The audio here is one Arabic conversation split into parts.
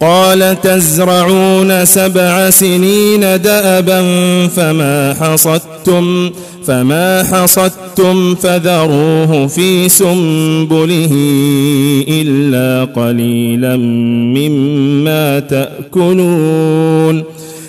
قال تزرعون سبع سنين دأبا فما حصدتم فما حصدتم فذروه في سنبله إلا قليلا مما تأكلون.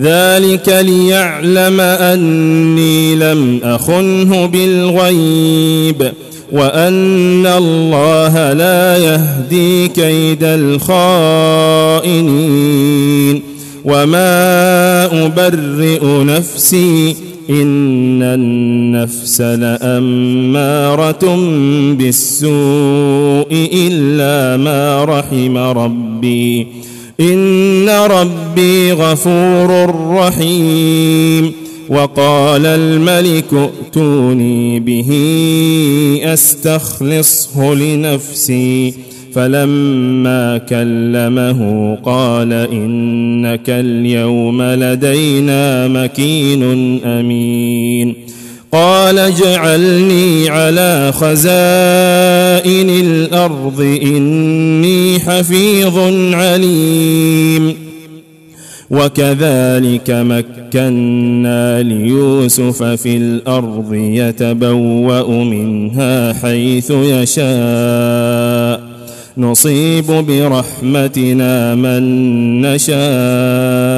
ذلك ليعلم أني لم أخنه بالغيب وأن الله لا يهدي كيد الخائنين. وما أبرئ نفسي إن النفس لأمارة بالسوء إلا ما رحم ربي. إن ربي غفور رحيم. وقال الملك ائتوني به أستخلصه لنفسي. فلما كلمه قال إنك اليوم لدينا مكين أمين. قال اجعلني على خزائن الأرض إني حفيظ عليم. وكذلك مكنا ليوسف في الأرض يتبوأ منها حيث يشاء. نصيب برحمتنا من نشاء.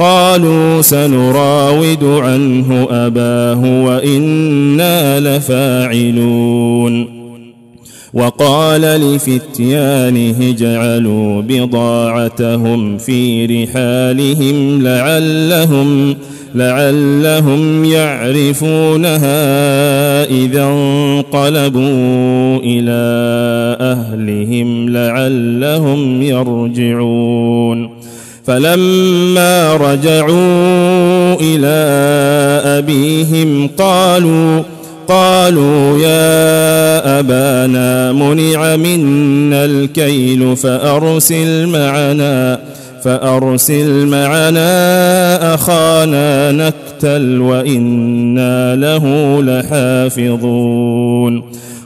قالوا سنراود عنه أباه وإنا لفاعلون. وقال لفتيانه جعلوا بضاعتهم في رحالهم لعلهم لعلهم يعرفونها إذا انقلبوا إلى أهلهم لعلهم يرجعون. فلما رجعوا إلى أبيهم قالوا قالوا يا أبانا منع منا الكيل فأرسل معنا فأرسل معنا أخانا نكتل وإنا له لحافظون.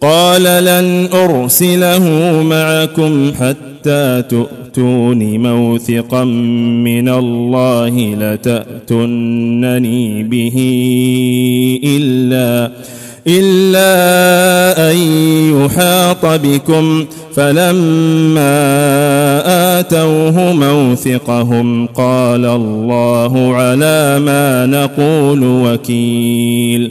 قال لن أرسله معكم حتى تؤتون موثقا من الله لتاتونني به إلا إلا أن يحاط بكم. فلما آتوه موثقهم قال الله على ما نقول وكيل.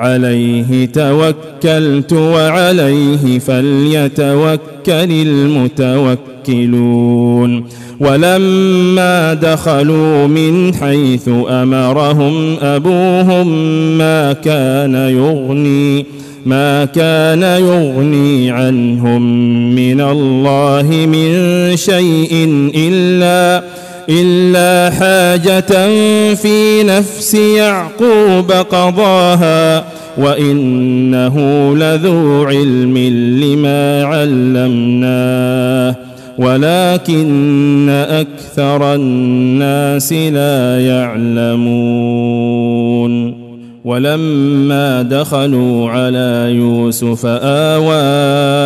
عليه توكلت وعليه فليتوكل المتوكلون. ولما دخلوا من حيث أمرهم أبوهم ما كان يغني ما كان يغني عنهم من الله من شيء إلا إلا حاجة في نفس يعقوب قضاها. وإنه لذو علم لما علمناه ولكن أكثر الناس لا يعلمون. ولما دخلوا على يوسف آوى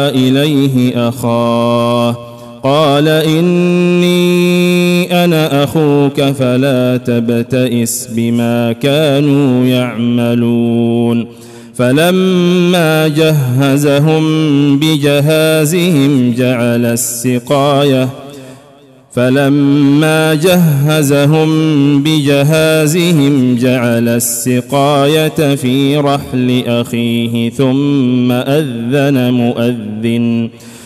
إليه أخاه قال إني أنا أخوك فلا تبتئس بما كانوا يعملون. فلما جهزهم بجهازهم جعل السقاية. فلما جهزهم بجهازهم جعل السقاية في رحل أخيه ثم أذن مؤذن.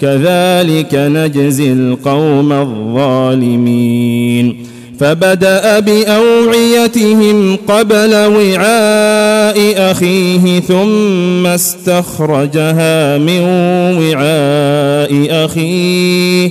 كذلك نجزي القوم الظالمين. فبدأ بأوعيتهم قبل وعاء أخيه ثم استخرجها من وعاء أخيه.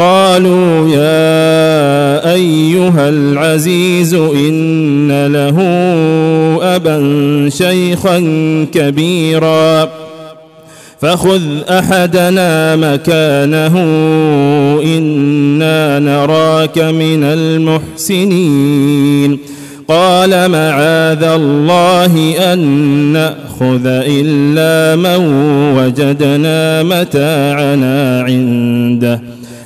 قالوا يا أيها العزيز إن له أبا شيخا كبيرا فخذ أحدنا مكانه إنا نراك من المحسنين قال معاذ الله أن نأخذ إلا من وجدنا متاعنا عنده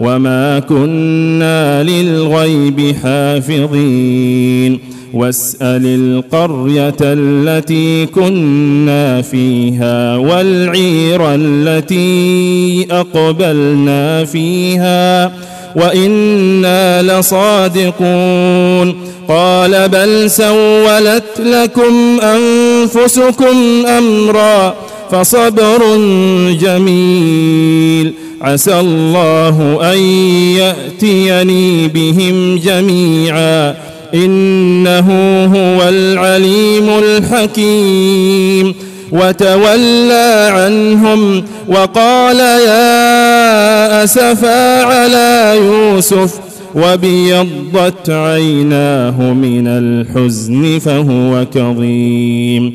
وما كنا للغيب حافظين واسأل القرية التي كنا فيها والعير التي أقبلنا فيها وإنا لصادقون قال بل سولت لكم أنفسكم أمرا فصبر جميل عسى الله أن يأتيني بهم جميعا. إنه هو العليم الحكيم. وتولى عنهم وقال يا أسفا على يوسف وبيضت عيناه من الحزن فهو كظيم.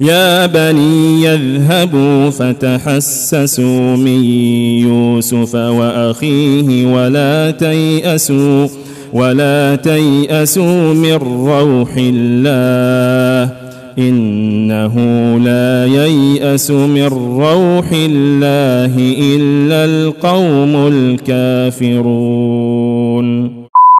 يا بني يذهبوا فتحسسوا من يوسف وأخيه ولا تيأسوا ولا تيأسوا من روح الله إنه لا ييأس من روح الله إلا القوم الكافرون.